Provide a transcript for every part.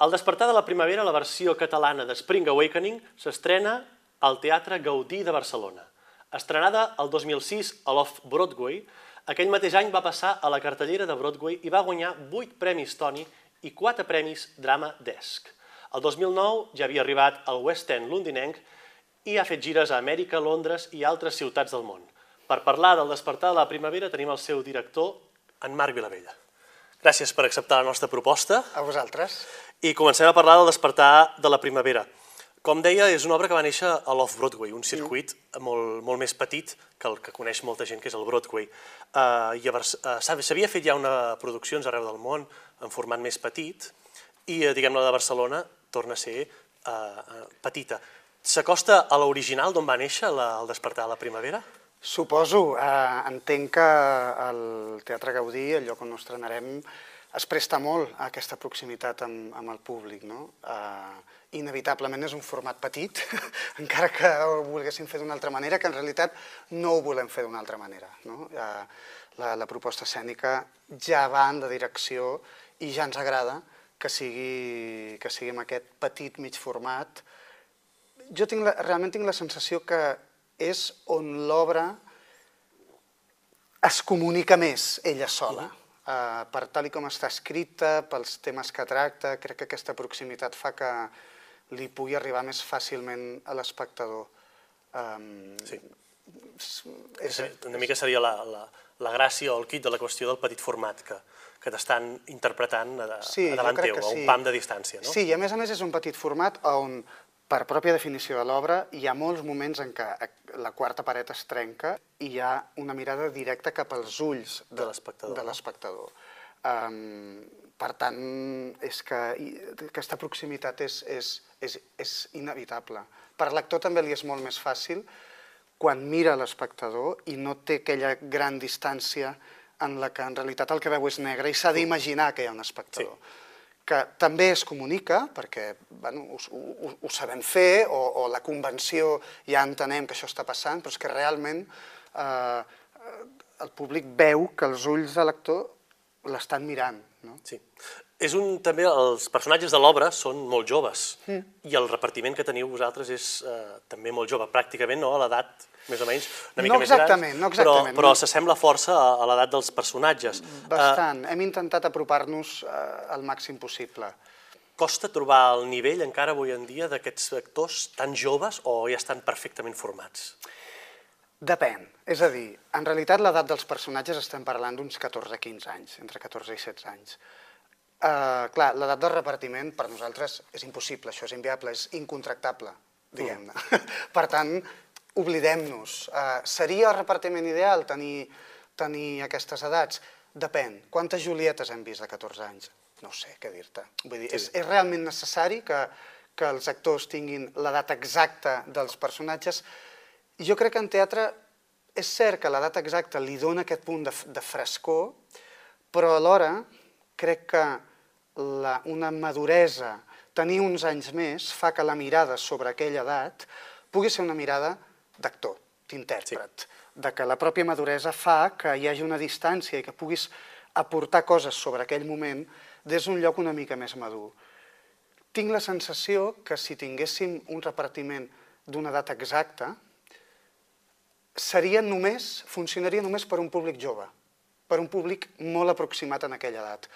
Al despertar de la primavera, la versió catalana de Spring Awakening s'estrena al Teatre Gaudí de Barcelona. Estrenada el 2006 a l'Off-Broadway, aquell mateix any va passar a la cartellera de Broadway i va guanyar 8 premis Tony i 4 premis Drama Desk. El 2009 ja havia arribat al West End londinenc i ha fet gires a Amèrica, Londres i altres ciutats del món. Per parlar del despertar de la primavera tenim el seu director, en Marc Vilavella. Gràcies per acceptar la nostra proposta. A vosaltres. I comencem a parlar del despertar de la primavera. Com deia, és una obra que va néixer a l'Off-Broadway, un circuit mm. molt, molt més petit que el que coneix molta gent, que és el Broadway. Uh, uh, S'havia fet ja una produccions arreu del món en format més petit i, uh, diguem-ne, la de Barcelona torna a ser uh, petita. S'acosta a l'original d'on va néixer la, el despertar de la primavera? Suposo, eh, entenc que el Teatre Gaudí, el lloc on estrenarem, es presta molt a aquesta proximitat amb, amb el públic. No? Eh, inevitablement és un format petit, encara que ho volguéssim fer d'una altra manera, que en realitat no ho volem fer d'una altra manera. No? Eh, la, la proposta escènica ja va en la direcció i ja ens agrada que sigui, que sigui en aquest petit mig format. Jo tinc la, realment tinc la sensació que és on l'obra es comunica més ella sola. Uh, per tal i com està escrita, pels temes que tracta, crec que aquesta proximitat fa que li pugui arribar més fàcilment a l'espectador. Um, sí. És, una mica seria la, la, la gràcia o el kit de la qüestió del petit format que, que t'estan interpretant a, sí, a davant teu, a un pam de distància. No? Sí, i a més a més és un petit format on per pròpia definició de l'obra, hi ha molts moments en què la quarta paret es trenca i hi ha una mirada directa cap als ulls de, de l'espectador. Um, per tant, és que aquesta proximitat és, és, és, és inevitable. Per l'actor també li és molt més fàcil quan mira l'espectador i no té aquella gran distància en la que en realitat el que veu és negre i s'ha d'imaginar que hi ha un espectador. Sí que també es comunica, perquè bueno, ho, ho, ho sabem fer, o, o la convenció ja entenem que això està passant, però és que realment eh, el públic veu que els ulls de l'actor l'estan mirant. No? Sí. És un, també els personatges de l'obra són molt joves mm. i el repartiment que teniu vosaltres és eh, també molt jove, pràcticament no, a l'edat més o menys, una mica no més gran, no exactament, però, però s'assembla força a, a l'edat dels personatges. Bastant. Uh, Hem intentat apropar-nos uh, al màxim possible. Costa trobar el nivell encara avui en dia d'aquests actors tan joves o ja estan perfectament formats? Depèn. És a dir, en realitat l'edat dels personatges estem parlant d'uns 14-15 anys, entre 14 i 16 anys. Uh, clar, l'edat del repartiment per nosaltres és impossible, això és inviable, és incontractable, diguem-ne. Mm. per tant, oblidem-nos. Uh, seria el repartiment ideal tenir, tenir aquestes edats? Depèn. Quantes Julietes hem vist de 14 anys? No sé què dir-te. Vull dir, sí. és, és realment necessari que, que els actors tinguin l'edat exacta dels personatges. Jo crec que en teatre és cert que l'edat exacta li dona aquest punt de, de frescor, però alhora crec que la, una maduresa, tenir uns anys més, fa que la mirada sobre aquella edat pugui ser una mirada d'actor, d'intèrpret, sí. de que la pròpia maduresa fa que hi hagi una distància i que puguis aportar coses sobre aquell moment des d'un lloc una mica més madur. Tinc la sensació que si tinguéssim un repartiment d'una data exacta, seria només, funcionaria només per un públic jove, per un públic molt aproximat en aquella edat.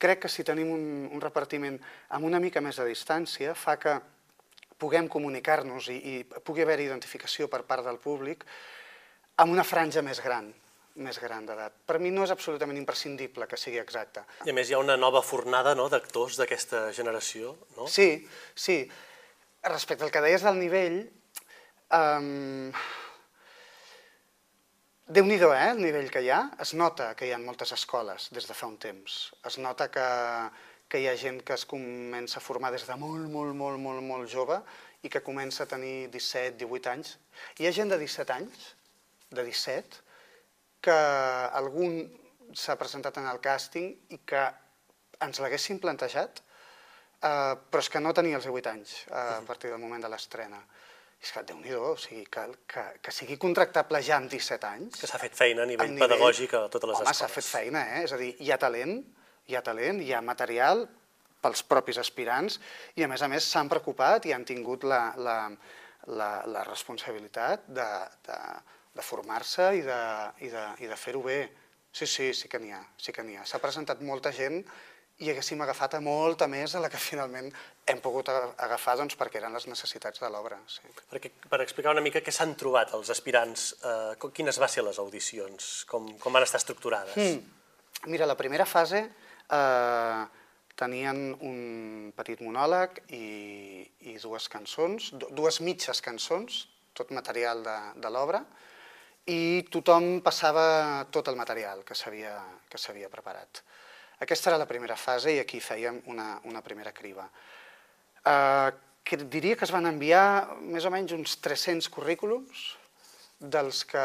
Crec que si tenim un, un repartiment amb una mica més de distància, fa que puguem comunicar-nos i, i pugui haver identificació per part del públic amb una franja més gran, més gran d'edat. Per mi no és absolutament imprescindible que sigui exacte. I a més hi ha una nova fornada no, d'actors d'aquesta generació, no? Sí, sí. Respecte al que deies del nivell, um, Déu-n'hi-do, eh, el nivell que hi ha. Es nota que hi ha moltes escoles des de fa un temps. Es nota que que hi ha gent que es comença a formar des de molt, molt, molt, molt, molt jove i que comença a tenir 17, 18 anys. Hi ha gent de 17 anys, de 17, que algun s'ha presentat en el càsting i que ens l'haguessin plantejat, eh, però és que no tenia els 18 anys eh, a partir del moment de l'estrena. És que, déu nhi o sigui, que, que, que sigui contractable ja amb 17 anys... Que s'ha fet feina a nivell, a nivell pedagògic a totes les home, escoles. Home, s'ha fet feina, eh? És a dir, hi ha talent, hi ha talent, hi ha material pels propis aspirants i, a més a més, s'han preocupat i han tingut la, la, la, la responsabilitat de, de, de formar-se i de, i de, i de fer-ho bé. Sí, sí, sí que n'hi ha, sí que n'hi ha. S'ha presentat molta gent i haguéssim agafat a molta més a la que finalment hem pogut agafar doncs, perquè eren les necessitats de l'obra. Sí. Perquè, per explicar una mica què s'han trobat els aspirants, eh, quines va ser les audicions, com, com van estar estructurades? Mm. Mira, la primera fase eh, tenien un petit monòleg i, i dues cançons, dues mitges cançons, tot material de, de l'obra, i tothom passava tot el material que s'havia preparat. Aquesta era la primera fase i aquí fèiem una, una primera criba. Eh, que diria que es van enviar més o menys uns 300 currículums, dels que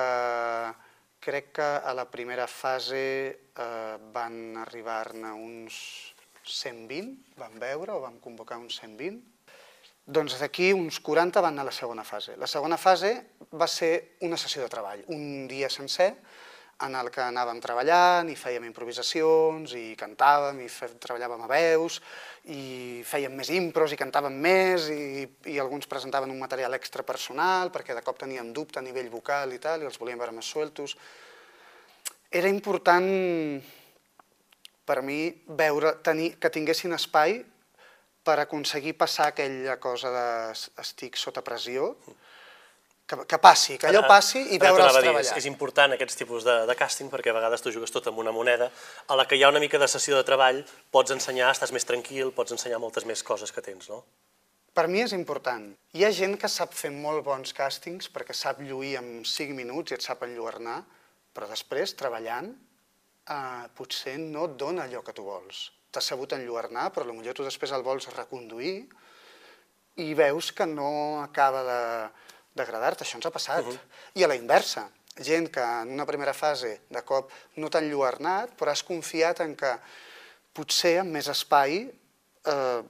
crec que a la primera fase eh, van arribar-ne uns 120, vam veure, o vam convocar uns 120. Doncs d'aquí uns 40 van a la segona fase. La segona fase va ser una sessió de treball, un dia sencer, en el que anàvem treballant i fèiem improvisacions i cantàvem i fe, treballàvem a veus i fèiem més impros i cantàvem més i, i alguns presentaven un material extra personal perquè de cop teníem dubte a nivell vocal i tal i els volíem veure més sueltos. Era important per mi veure, tenir, que tinguessin espai per aconseguir passar aquella cosa de estic sota pressió, que, que passi, que allò passi i veure'ls treballar. És, és important aquests tipus de, de càsting perquè a vegades tu jugues tot amb una moneda a la que hi ha una mica de sessió de treball, pots ensenyar, estàs més tranquil, pots ensenyar moltes més coses que tens, no? Per mi és important. Hi ha gent que sap fer molt bons càstings perquè sap lluir en 5 minuts i et sap enlluernar, però després, treballant, eh, potser no et dona allò que tu vols. T'has sabut enlluernar, però potser tu després el vols reconduir i veus que no acaba de d'agradar-te, això ens ha passat. Uh -huh. I a la inversa, gent que en una primera fase de cop no t'han lluernat, però has confiat en que potser amb més espai eh,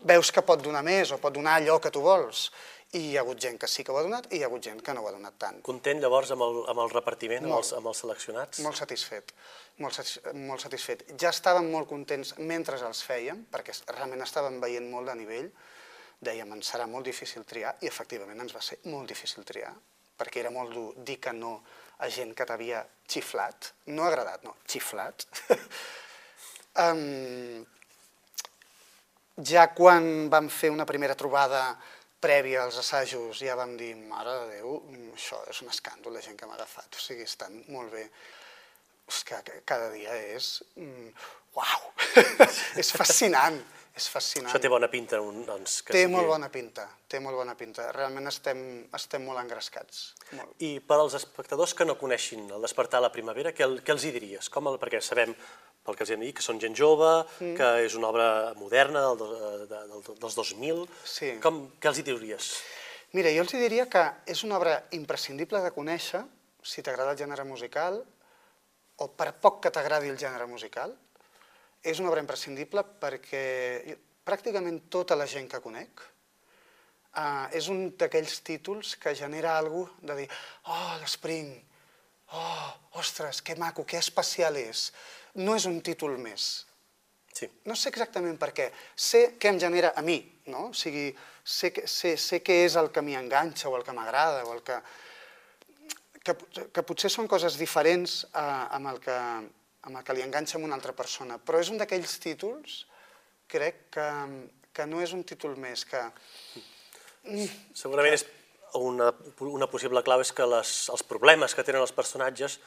veus que pot donar més o pot donar allò que tu vols. I hi ha hagut gent que sí que ho ha donat i hi ha hagut gent que no ho ha donat tant. Content llavors amb el, amb el repartiment, molt, amb, els, amb els seleccionats? Molt satisfet, molt, satis, molt satisfet. Ja estàvem molt contents mentre els fèiem, perquè realment estàvem veient molt de nivell, dèiem ens serà molt difícil triar, i efectivament ens va ser molt difícil triar, perquè era molt dur dir que no a gent que t'havia xiflat, no agradat, no, xiflat. um, ja quan vam fer una primera trobada prèvia als assajos ja vam dir, mare de Déu, això és un escàndol, la gent que m'ha agafat, o sigui, estan molt bé. És que cada dia és... Mm, uau! és fascinant és fascinant. Això té bona pinta, doncs. Que té sigui... molt bona pinta, té molt bona pinta. Realment estem, estem molt engrescats. Molt. I per als espectadors que no coneixin el Despertar a la Primavera, què, què els hi diries? Com el, perquè sabem, pel que els hem dit, que són gent jove, mm. que és una obra moderna del, de, del, dels 2000. Sí. Com, què els hi diries? Mira, jo els diria que és una obra imprescindible de conèixer si t'agrada el gènere musical o per poc que t'agradi el gènere musical, és una obra imprescindible perquè pràcticament tota la gent que conec uh, és un d'aquells títols que genera alguna de dir oh, l'Spring, oh, ostres, que maco, que especial és. No és un títol més. Sí. No sé exactament per què. Sé què em genera a mi, no? O sigui, sé, sé, sé què és el que m'hi enganxa o el que m'agrada o el que... que... Que potser són coses diferents uh, amb el que amb el que li enganxa amb una altra persona. Però és un d'aquells títols, crec, que, que no és un títol més, que... Segurament és una, una possible clau és que les, els problemes que tenen els personatges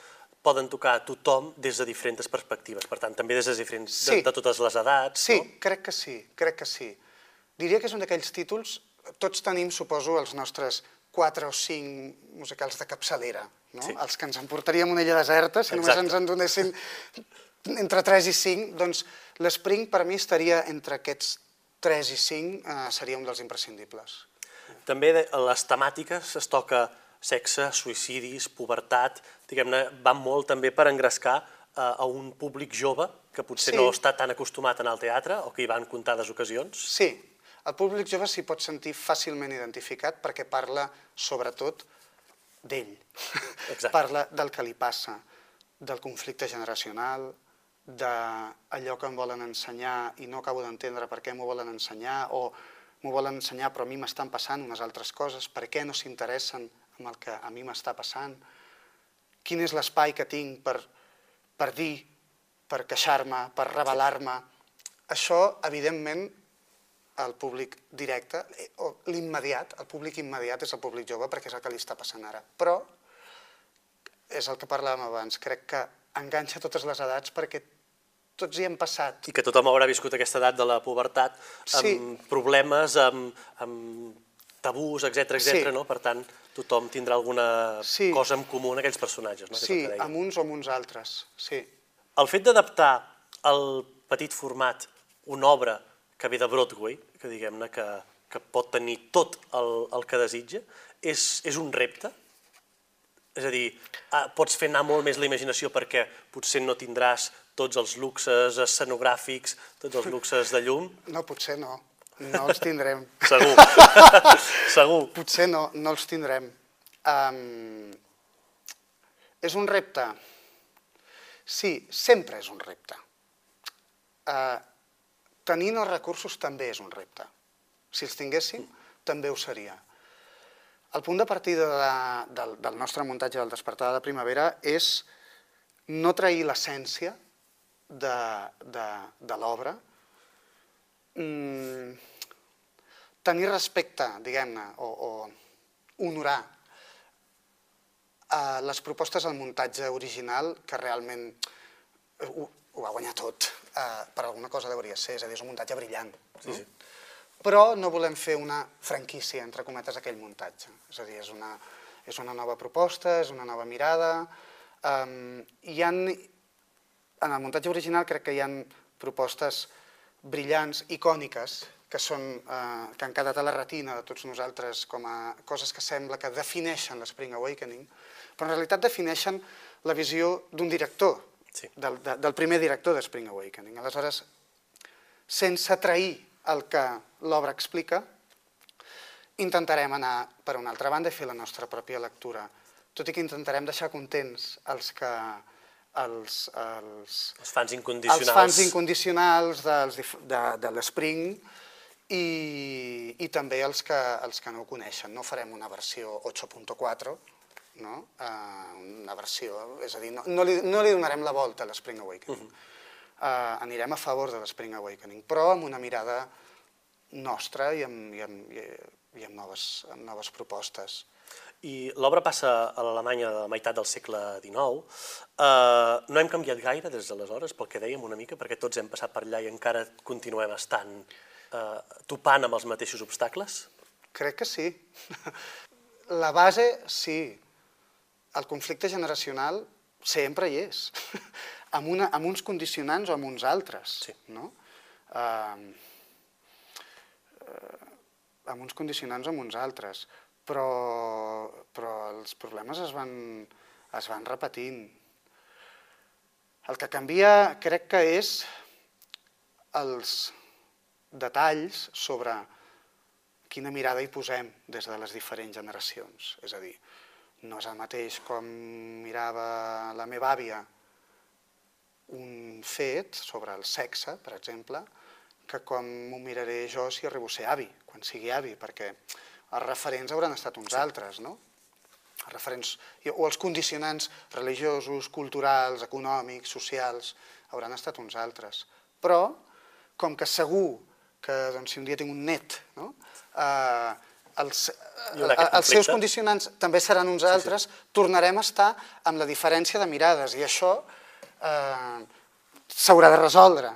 poden tocar a tothom des de diferents perspectives, per tant, també des de, diferents, sí. de, de totes les edats. Sí, no? crec que sí, crec que sí. Diria que és un d'aquells títols, tots tenim, suposo, els nostres quatre o cinc musicals de capçalera, no? Sí. els que ens emportaríem una illa deserta, si Exacte. només ens en donessin entre 3 i 5, doncs l'Spring per mi estaria entre aquests 3 i 5, eh, seria un dels imprescindibles. També les temàtiques es toca sexe, suïcidis, pubertat, diguem-ne, van molt també per engrescar eh, a un públic jove que potser sí. no està tan acostumat a anar al teatre o que hi va en comptades ocasions. Sí, el públic jove s'hi pot sentir fàcilment identificat perquè parla, sobretot, d'ell. parla del que li passa, del conflicte generacional, d'allò que em volen ensenyar i no acabo d'entendre per què m'ho volen ensenyar o m'ho volen ensenyar però a mi m'estan passant unes altres coses, per què no s'interessen en el que a mi m'està passant, quin és l'espai que tinc per, per dir, per queixar-me, per revelar-me. Això, evidentment, el públic directe, eh, o l'immediat, el públic immediat és el públic jove perquè és el que li està passant ara. Però és el que parlàvem abans, crec que enganxa totes les edats perquè tots hi hem passat. I que tothom haurà viscut aquesta edat de la pubertat amb Sí. problemes, amb, amb tabús, etc etc. Sí. no? Per tant, tothom tindrà alguna Sí. cosa en comú en aquells personatges, no? Sí, el amb uns o amb uns altres, sí. El fet d'adaptar al petit format una obra que ve de Broadway, que diguem-ne que, que pot tenir tot el, el que desitja, és, és un repte? És a dir, ah, pots fer anar molt més la imaginació perquè potser no tindràs tots els luxes escenogràfics, tots els luxes de llum? No, potser no. No els tindrem. Segur. Segur. Potser no, no els tindrem. Um, és un repte? Sí, sempre és un repte. Uh, tenint els recursos també és un repte. Si els tinguéssim, també ho seria. El punt de partida de, del, del nostre muntatge del Despertar de Primavera és no trair l'essència de, de, de l'obra, mm, tenir respecte, diguem-ne, o, o honorar a les propostes al muntatge original, que realment eh, ho, va guanyar tot. Uh, per alguna cosa hauria ser, és a dir, és un muntatge brillant. Sí, sí. Però no volem fer una franquícia, entre cometes, aquell muntatge. És a dir, és una, és una nova proposta, és una nova mirada. Um, hi ha, en el muntatge original crec que hi han propostes brillants, icòniques, que, són, eh, que han quedat a la retina de tots nosaltres com a coses que sembla que defineixen l'Spring Awakening, però en realitat defineixen la visió d'un director, Sí. del, de, del primer director de Spring Awakening. Aleshores, sense trair el que l'obra explica, intentarem anar per una altra banda i fer la nostra pròpia lectura. Tot i que intentarem deixar contents els que els, els, Els fans els incondicionals. fans incondicionals dels, de, de l'Spring i, i també els que, els que no ho coneixen. No farem una versió 8.4, no? Uh, una versió, és a dir, no, no, li, no li donarem la volta a l'Spring Awakening. Uh, anirem a favor de l'Spring Awakening, però amb una mirada nostra i amb, i amb, i, i amb, noves, amb noves propostes. I l'obra passa a l'Alemanya de la meitat del segle XIX. Uh, no hem canviat gaire des d'aleshores, pel que dèiem una mica, perquè tots hem passat per allà i encara continuem estant uh, topant amb els mateixos obstacles. Crec que sí. La base, sí. El conflicte generacional sempre hi és, amb, una, amb uns condicionants o amb uns altres. Sí. No? Uh, uh, amb uns condicionants o amb uns altres. Però, però els problemes es van, es van repetint. El que canvia crec que és els detalls sobre quina mirada hi posem des de les diferents generacions. És a dir, no és el mateix com mirava la meva àvia un fet sobre el sexe, per exemple, que com m'ho miraré jo si arribo a ser avi, quan sigui avi, perquè els referents hauran estat uns altres, no? Els referents, o els condicionants religiosos, culturals, econòmics, socials, hauran estat uns altres. Però, com que segur que doncs, si un dia tinc un net, no? eh, els, aquest els seus condicionants també seran uns altres, tornarem a estar amb la diferència de mirades i això eh, s'haurà de resoldre.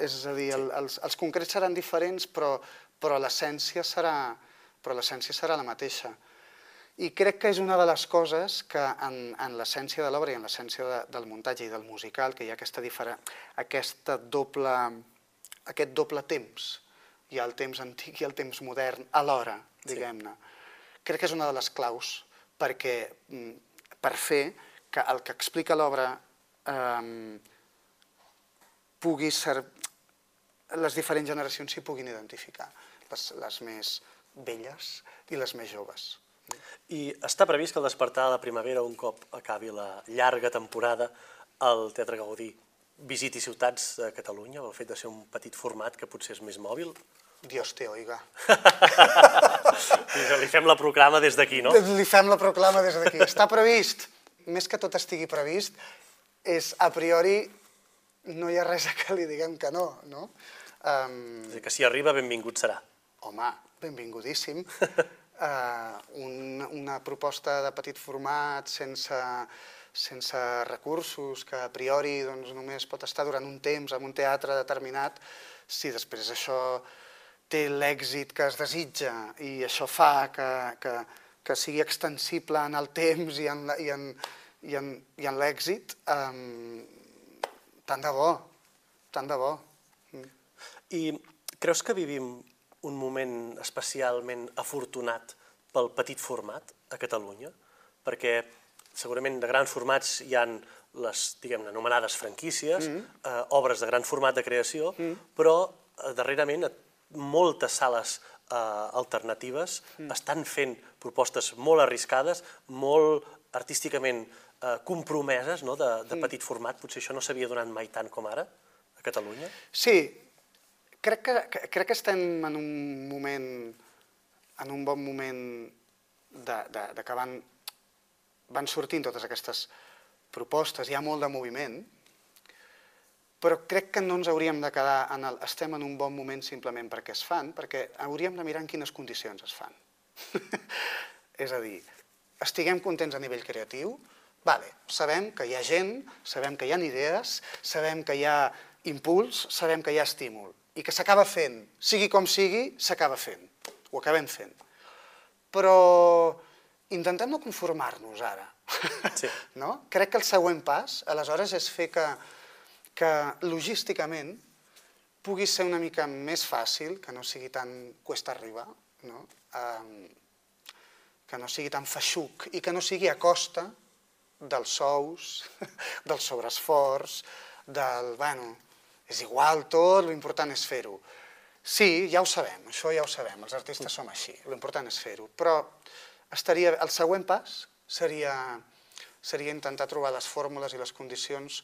És a dir, el, els, els concrets seran diferents, però, però l'essència serà, però l'essència serà la mateixa. I crec que és una de les coses que en, en l'essència de l'obra i en l'essència de, del muntatge i del musical, que hi ha aquesta, difere, aquesta doble, aquest doble temps, hi ha el temps antic i el temps modern alhora, diguem-ne. Crec que és una de les claus perquè, mm, per fer que el que explica l'obra eh, pugui ser... les diferents generacions s'hi puguin identificar, les, les més velles i les més joves. I està previst que el despertar de la primavera, un cop acabi la llarga temporada, al Teatre Gaudí visiti ciutats de Catalunya, el fet de ser un petit format que potser és més mòbil? Dios te oiga. li fem la proclama des d'aquí, no? Li fem la proclama des d'aquí. Està previst, més que tot estigui previst, és a priori no hi ha res a que li diguem que no, no? Um, és que si arriba, benvingut serà. Home, benvingudíssim. uh, un, una proposta de petit format sense, sense recursos, que a priori doncs, només pot estar durant un temps en un teatre determinat, si després això té l'èxit que es desitja i això fa que, que, que sigui extensible en el temps i en, i en, i en, i en l'èxit, um, tant de bo, tant de bo. I creus que vivim un moment especialment afortunat pel petit format a Catalunya? Perquè segurament de grans formats hi han les, diguem anomenades franquícies, mm -hmm. eh, obres de gran format de creació, mm -hmm. però eh, darrerament moltes sales eh, alternatives mm. estan fent propostes molt arriscades, molt artísticament eh, compromeses no? de, de mm. petit format. Potser això no s'havia donat mai tant com ara a Catalunya? Sí, crec que, crec que estem en un moment, en un bon moment de, de, de que van, van sortint totes aquestes propostes, hi ha molt de moviment, però crec que no ens hauríem de quedar en el estem en un bon moment simplement perquè es fan, perquè hauríem de mirar en quines condicions es fan. és a dir, estiguem contents a nivell creatiu, vale, sabem que hi ha gent, sabem que hi ha idees, sabem que hi ha impuls, sabem que hi ha estímul, i que s'acaba fent, sigui com sigui, s'acaba fent, ho acabem fent. Però intentem no conformar-nos ara. Sí. no? Crec que el següent pas, aleshores, és fer que que logísticament pugui ser una mica més fàcil, que no sigui tan cuesta arribar, no? Um, que no sigui tan feixuc i que no sigui a costa dels sous, del sobreesforç, del, bueno, és igual tot, l'important és fer-ho. Sí, ja ho sabem, això ja ho sabem, els artistes som així, l'important és fer-ho, però estaria, el següent pas seria, seria intentar trobar les fórmules i les condicions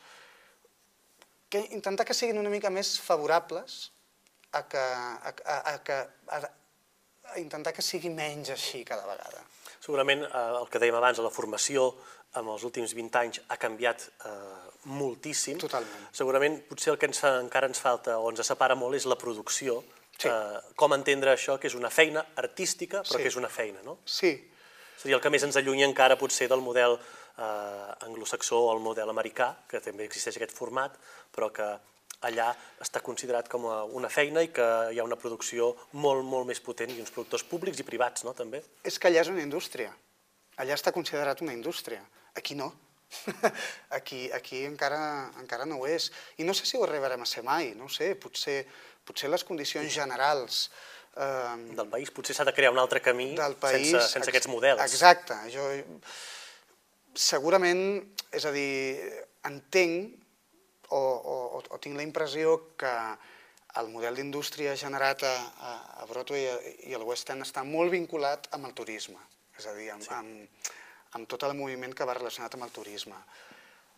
que intentar que siguin una mica més favorables a, que, a, a, a, que, a, a intentar que sigui menys així cada vegada. Segurament eh, el que dèiem abans, la formació amb els últims 20 anys ha canviat eh, moltíssim. Totalment. Segurament potser el que ens, encara ens falta o ens separa molt és la producció. Sí. Eh, com entendre això, que és una feina artística, però sí. que és una feina, no? Sí. Seria el que més ens allunya encara potser del model eh, anglosaxó o el model americà, que també existeix aquest format, però que allà està considerat com una feina i que hi ha una producció molt, molt més potent i uns productors públics i privats, no?, també. És que allà és una indústria. Allà està considerat una indústria. Aquí no. aquí, aquí encara, encara no ho és. I no sé si ho arribarem a ser mai, no sé, potser, potser les condicions generals eh, del país. Potser s'ha de crear un altre camí del país, sense, sense aquests models. Exacte. Jo, segurament, és a dir, entenc o, o, o tinc la impressió que el model d'indústria generat a, a Broadway i al West End està molt vinculat amb el turisme, és a dir, amb, sí. amb, amb tot el moviment que va relacionat amb el turisme.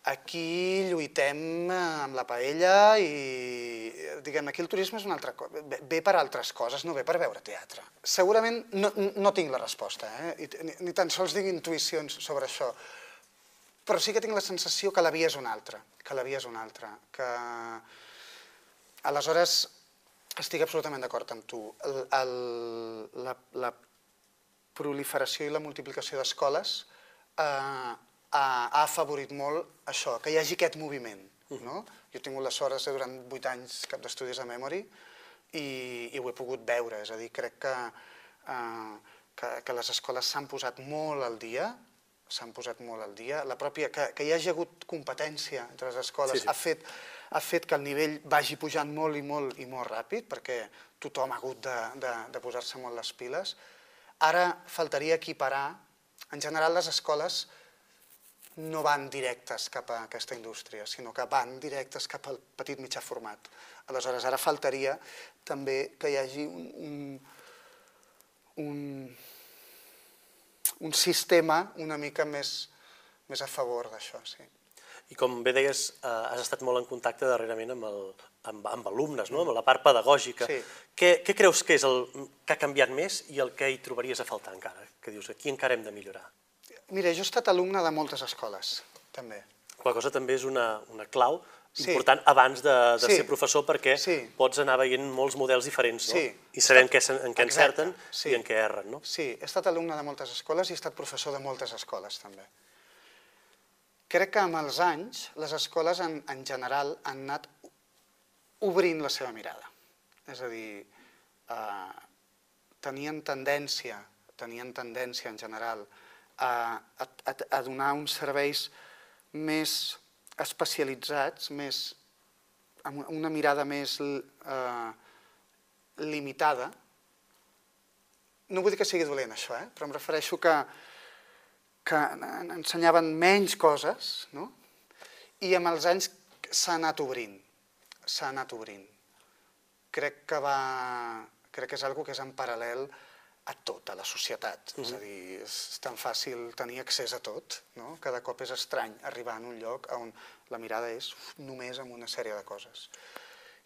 Aquí lluitem amb la paella i, diguem, aquí el turisme és una altra cosa, ve per altres coses, no ve per veure teatre. Segurament no, no tinc la resposta, eh? ni, ni tan sols tinc intuïcions sobre això, però sí que tinc la sensació que la via és una altra, que la via és una altra, que aleshores estic absolutament d'acord amb tu. El, el, la, la proliferació i la multiplicació d'escoles eh, ha, afavorit molt això, que hi hagi aquest moviment. No? Jo he tingut la sort de ser durant vuit anys cap d'estudis a Memory i, i ho he pogut veure, és a dir, crec que, eh, que, que les escoles s'han posat molt al dia, s'han posat molt al dia. La pròpia, que, que hi hagi hagut competència entre les escoles sí, sí. Ha, fet, ha fet que el nivell vagi pujant molt i molt i molt ràpid, perquè tothom ha hagut de, de, de posar-se molt les piles. Ara faltaria equiparar, en general les escoles no van directes cap a aquesta indústria, sinó que van directes cap al petit mitjà format. Aleshores, ara faltaria també que hi hagi un, un, un un sistema una mica més, més a favor d'això, sí. I com bé deies, eh, has estat molt en contacte darrerament amb, el, amb, amb alumnes, no? amb la part pedagògica. Sí. Què, què creus que és el que ha canviat més i el que hi trobaries a faltar encara? Que dius, aquí encara hem de millorar. Mira, jo he estat alumne de moltes escoles, també. Qual cosa també és una, una clau Sí. important abans de, de Sí. ser professor perquè Sí. pots anar veient molts models diferents no? Sí. i sabem què, en què encerten sí. i en què erren. No? Sí, he estat alumne de moltes escoles i he estat professor de moltes escoles, també. Crec que amb els anys les escoles en, en general han anat obrint la seva mirada. És a dir, eh, tenien tendència, tenien tendència en general a, a, a, a donar uns serveis més especialitzats, més, amb una mirada més eh, limitada. No vull dir que sigui dolent això, eh? però em refereixo que, que en- ensenyaven menys coses, no? i amb els anys s'ha anat obrint, s'ha anat obrint. Crec que va... crec que és algo que és en paral·lel a tota la societat. És a dir, és tan fàcil tenir accés a tot, no? Cada cop és estrany arribar en un lloc on la mirada és només en una sèrie de coses.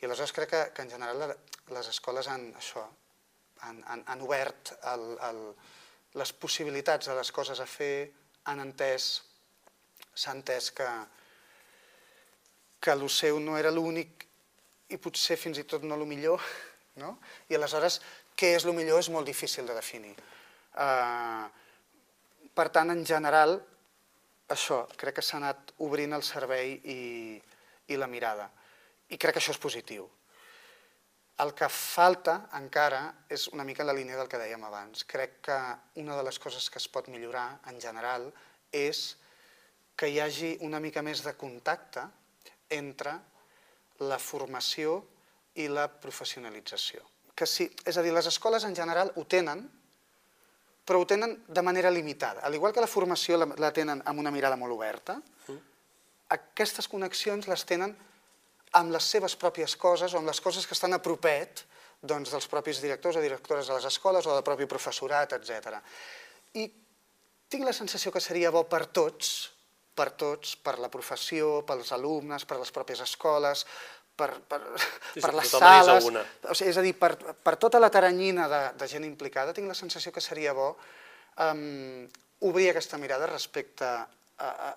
I aleshores crec que, que en general la- les escoles han, això, han, han, han obert el, el, les possibilitats de les coses a fer, han entès, s'ha entès que, que el seu no era l'únic i potser fins i tot no el millor, no? I aleshores, què és el millor és molt difícil de definir. Uh, per tant, en general, això, crec que s'ha anat obrint el servei i, i la mirada. I crec que això és positiu. El que falta encara és una mica la línia del que dèiem abans. Crec que una de les coses que es pot millorar en general és que hi hagi una mica més de contacte entre la formació i la professionalització. Que sí, és a dir, les escoles en general ho tenen, però ho tenen de manera limitada. Al igual que la formació la, la tenen amb una mirada molt oberta, aquestes connexions les tenen amb les seves pròpies coses o amb les coses que estan a propet doncs, dels propis directors o directores de les escoles o del propi professorat, etc. I tinc la sensació que seria bo per tots, per tots, per la professió, pels alumnes, per les pròpies escoles, per, per, Sí, sí, per les sales... O sigui, és a dir, per, per tota la taranyina de, de gent implicada, tinc la sensació que seria bo um, obrir aquesta mirada respecte a, a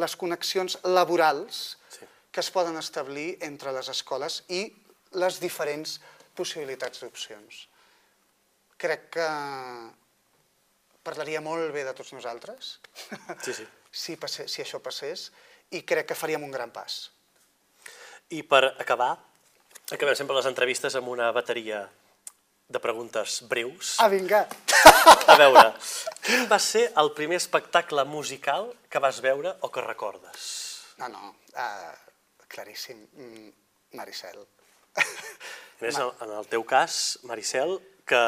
les connexions laborals Sí. que es poden establir entre les escoles i les diferents possibilitats d'opcions. Crec que parlaria molt bé de tots nosaltres Sí, sí. si, passés, si això passés i crec que faríem un gran pas. I per acabar, acabem sempre les entrevistes amb una bateria de preguntes breus. Ah, vinga! A veure, quin va ser el primer espectacle musical que vas veure o que recordes? No, no, uh, claríssim. Mm, Maricel. A més, en el teu cas, Maricel, que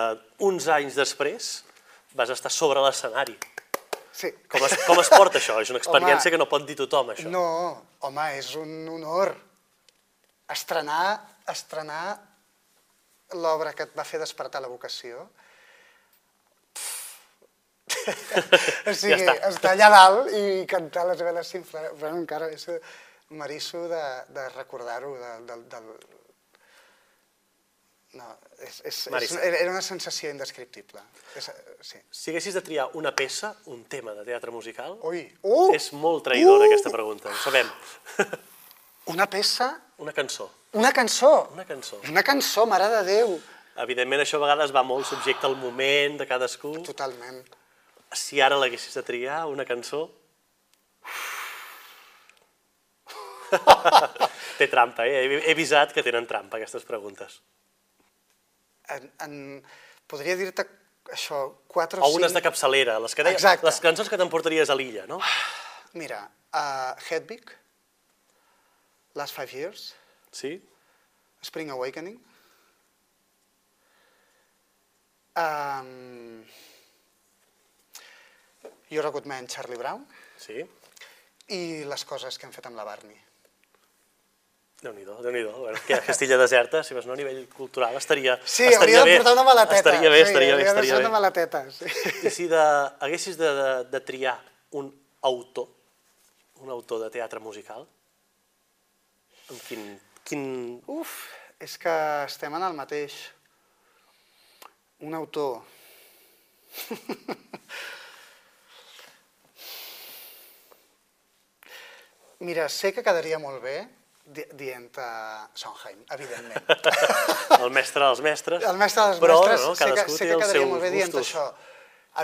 uns anys després vas estar sobre l'escenari. Sí. Com es, com es porta això? És una experiència Home, que no pot dir tothom, això. No, home, és un honor estrenar, estrenar l'obra que et va fer despertar la vocació. o sigui, Ja està. estar allà dalt i cantar les veles s'inflaran. Bueno, encara és m'eriço de, de recordar-ho, de, del, del... No, és, és, és, era una sensació indescriptible. És, sí. Si haguessis de triar una peça, un tema de teatre musical, Ui, uh, és molt traïdora uh! aquesta pregunta, ho sabem. una peça, Una cançó, una cançó. una cançó. Una cançó, mare de Déu. Evidentment això a vegades va molt subjecte al moment de cadascú. Totalment. Si ara l'haguessis de triar, una cançó... Té trampa, eh? He avisat que tenen trampa, aquestes preguntes. En, en, podria dir-te això, quatre O o unes de cinc... capçalera, les, que deia, Exacte. les cançons que t'emportaries a l'illa, no? Mira, uh, Hedwig, Last Five Years, Sí? Spring Awakening, um, Good Man, Charlie Brown, Sí? i les coses que hem fet amb la Barney. Déu-n'hi-do, déu nhi déu bueno, que a Castilla deserta, si vas no, a nivell cultural, estaria, Sí, estaria hauria bé. de portar una maleteta. Estaria bé, sí, estaria bé, hauria de estaria ser bé. una maleteta, sí. I si de, haguessis de, de, de triar un autor un autor de teatre musical? Amb quin... quin... Uf, és que estem en el mateix. Un autor. Mira, sé que quedaria molt bé di dient uh, Sondheim, evidentment. El mestre dels mestres. El mestre dels però, mestres no, sé que, sé que quedaria molt bé dient gustos. això.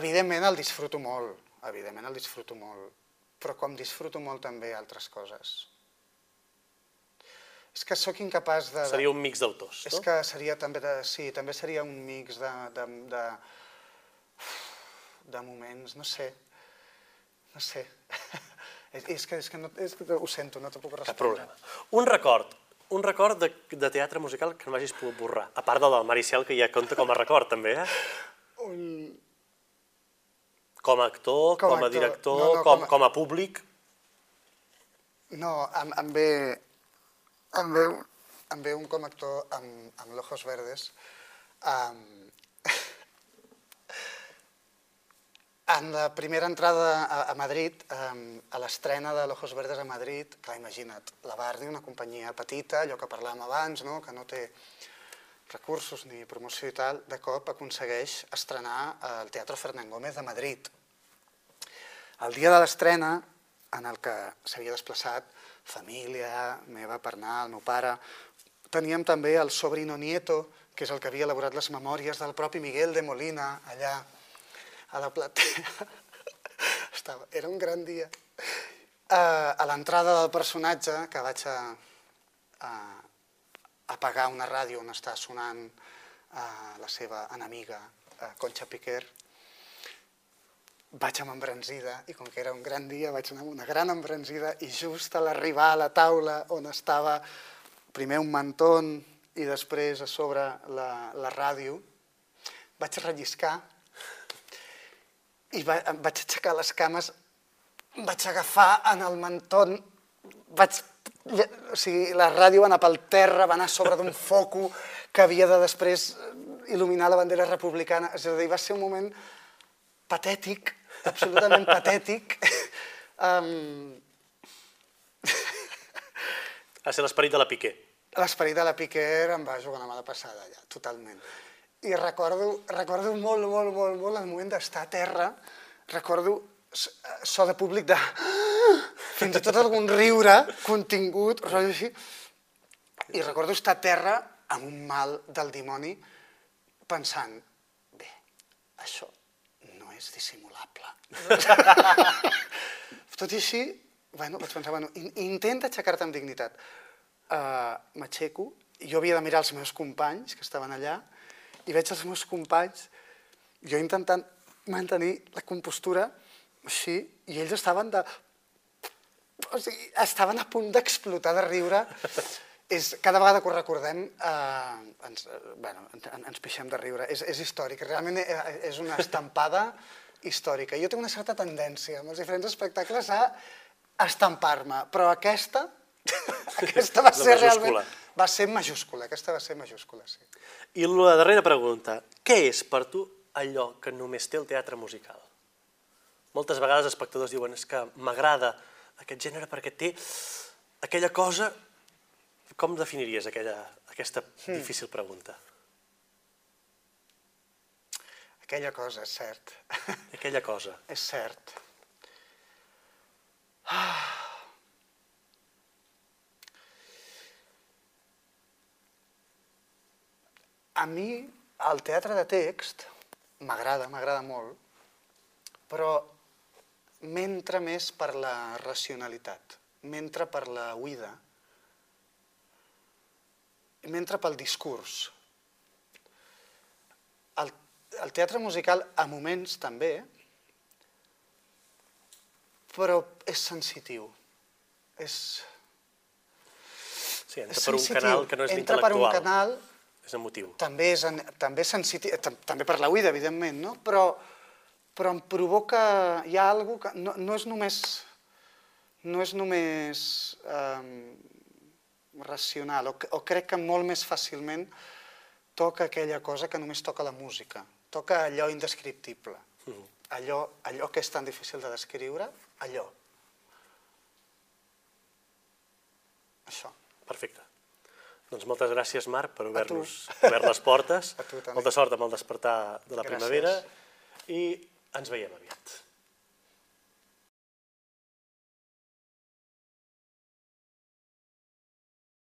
Evidentment el disfruto molt, evidentment el disfruto molt, però com disfruto molt també altres coses. És que sóc incapaç de... Seria un mix d'autors, És no? que seria també, de, sí, també seria un mix de, de, de, de moments, no sé, no sé. és, és, que, és, que no, és que ho sento, no t'ho puc respondre. Cap problema. Un record, un record de, de teatre musical que no m'hagis pogut borrar. A part del del Maricel, que ja compta com a record, també, eh? Un... Com a actor, com, Com a actor. director, No, no, com, com a- com a públic. No, em, em ve... Em ve, em ve un com actor amb, amb l'Ojos Verdes. Um, en la primera entrada a, a Madrid, um, a l'estrena de l'Ojos Verdes a Madrid, clar, imagina't, la Bardi, una companyia petita, allò que parlàvem abans, no? que no té recursos ni promoció i tal, de cop aconsegueix estrenar al Teatre Fernán Gómez de Madrid. El dia de l'estrena, en el que s'havia desplaçat família meva per anar, el meu pare, teníem també el sobrino nieto, que és el que havia elaborat les memòries del propi Miguel de Molina, allà a la platea. Estava, era un gran dia. Uh, a l'entrada del personatge, que vaig a, a apagar una ràdio on està sonant uh, la seva enemiga, uh, Concha Piquer, vaig amb embranzida i com que era un gran dia vaig anar amb una gran embranzida i just a l'arribar a la taula on estava primer un mantón i després a sobre la, la ràdio, vaig relliscar i va, vaig aixecar les cames, vaig agafar en el mantón, vaig, o sigui, la ràdio va anar pel terra, va anar sobre d'un foco que havia de després il·luminar la bandera republicana, és a dir, va ser un moment patètic, absolutament patètic. Um, Va ser l'esperit de la Piqué. L'esperit de la Piquer em va jugar una mala passada allà, totalment. I recordo, recordo molt, molt, molt, molt el moment d'estar a terra, recordo s- so de públic de... fins i tot algun riure contingut, rotllo així, i recordo estar a terra amb un mal del dimoni pensant, bé, això és dissimulable. Tot i així, bueno, vaig pensar, bueno, in- intenta aixecar-te amb dignitat. Uh, M'aixeco, jo havia de mirar els meus companys que estaven allà, i veig els meus companys, jo intentant mantenir la compostura així, i ells estaven de... O sigui, estaven a punt d'explotar de riure. És, cada vegada que ho recordem eh, ens, eh, bueno, ens, ens pixem de riure. És, és històric, realment eh, és una estampada històrica. Jo tinc una certa tendència amb els diferents espectacles a estampar-me, però aquesta, aquesta va ser realment... Va ser majúscula, aquesta va ser majúscula, sí. I la darrera pregunta. Què és per tu allò que només té el teatre musical? Moltes vegades els espectadors diuen és que m'agrada aquest gènere perquè té aquella cosa... Com definiries aquella, aquesta Hmm. difícil pregunta? Aquella cosa, és cert. Aquella cosa. és cert. A mi, el teatre de text m'agrada, m'agrada molt, però m'entra més per la racionalitat, m'entra per la oïda, m'entra pel discurs. El, el teatre musical, a moments també, però és sensitiu. És, Sí, entra és per un sensitiu. canal que no és Entra per un canal És emotiu. també és, també és sensitiu, tam- també per la oïda, evidentment, no? però, però em provoca, hi ha alguna que no, no és només, no és només um, racional, o, o crec que molt més fàcilment toca aquella cosa que només toca la música, toca allò indescriptible, allò, allò que és tan difícil de descriure, allò. això. Perfecte. Doncs moltes gràcies, Marc, per obrir-nos obert les portes. A tu també. Molta sort amb el despertar de la Gràcies. primavera i ens veiem aviat.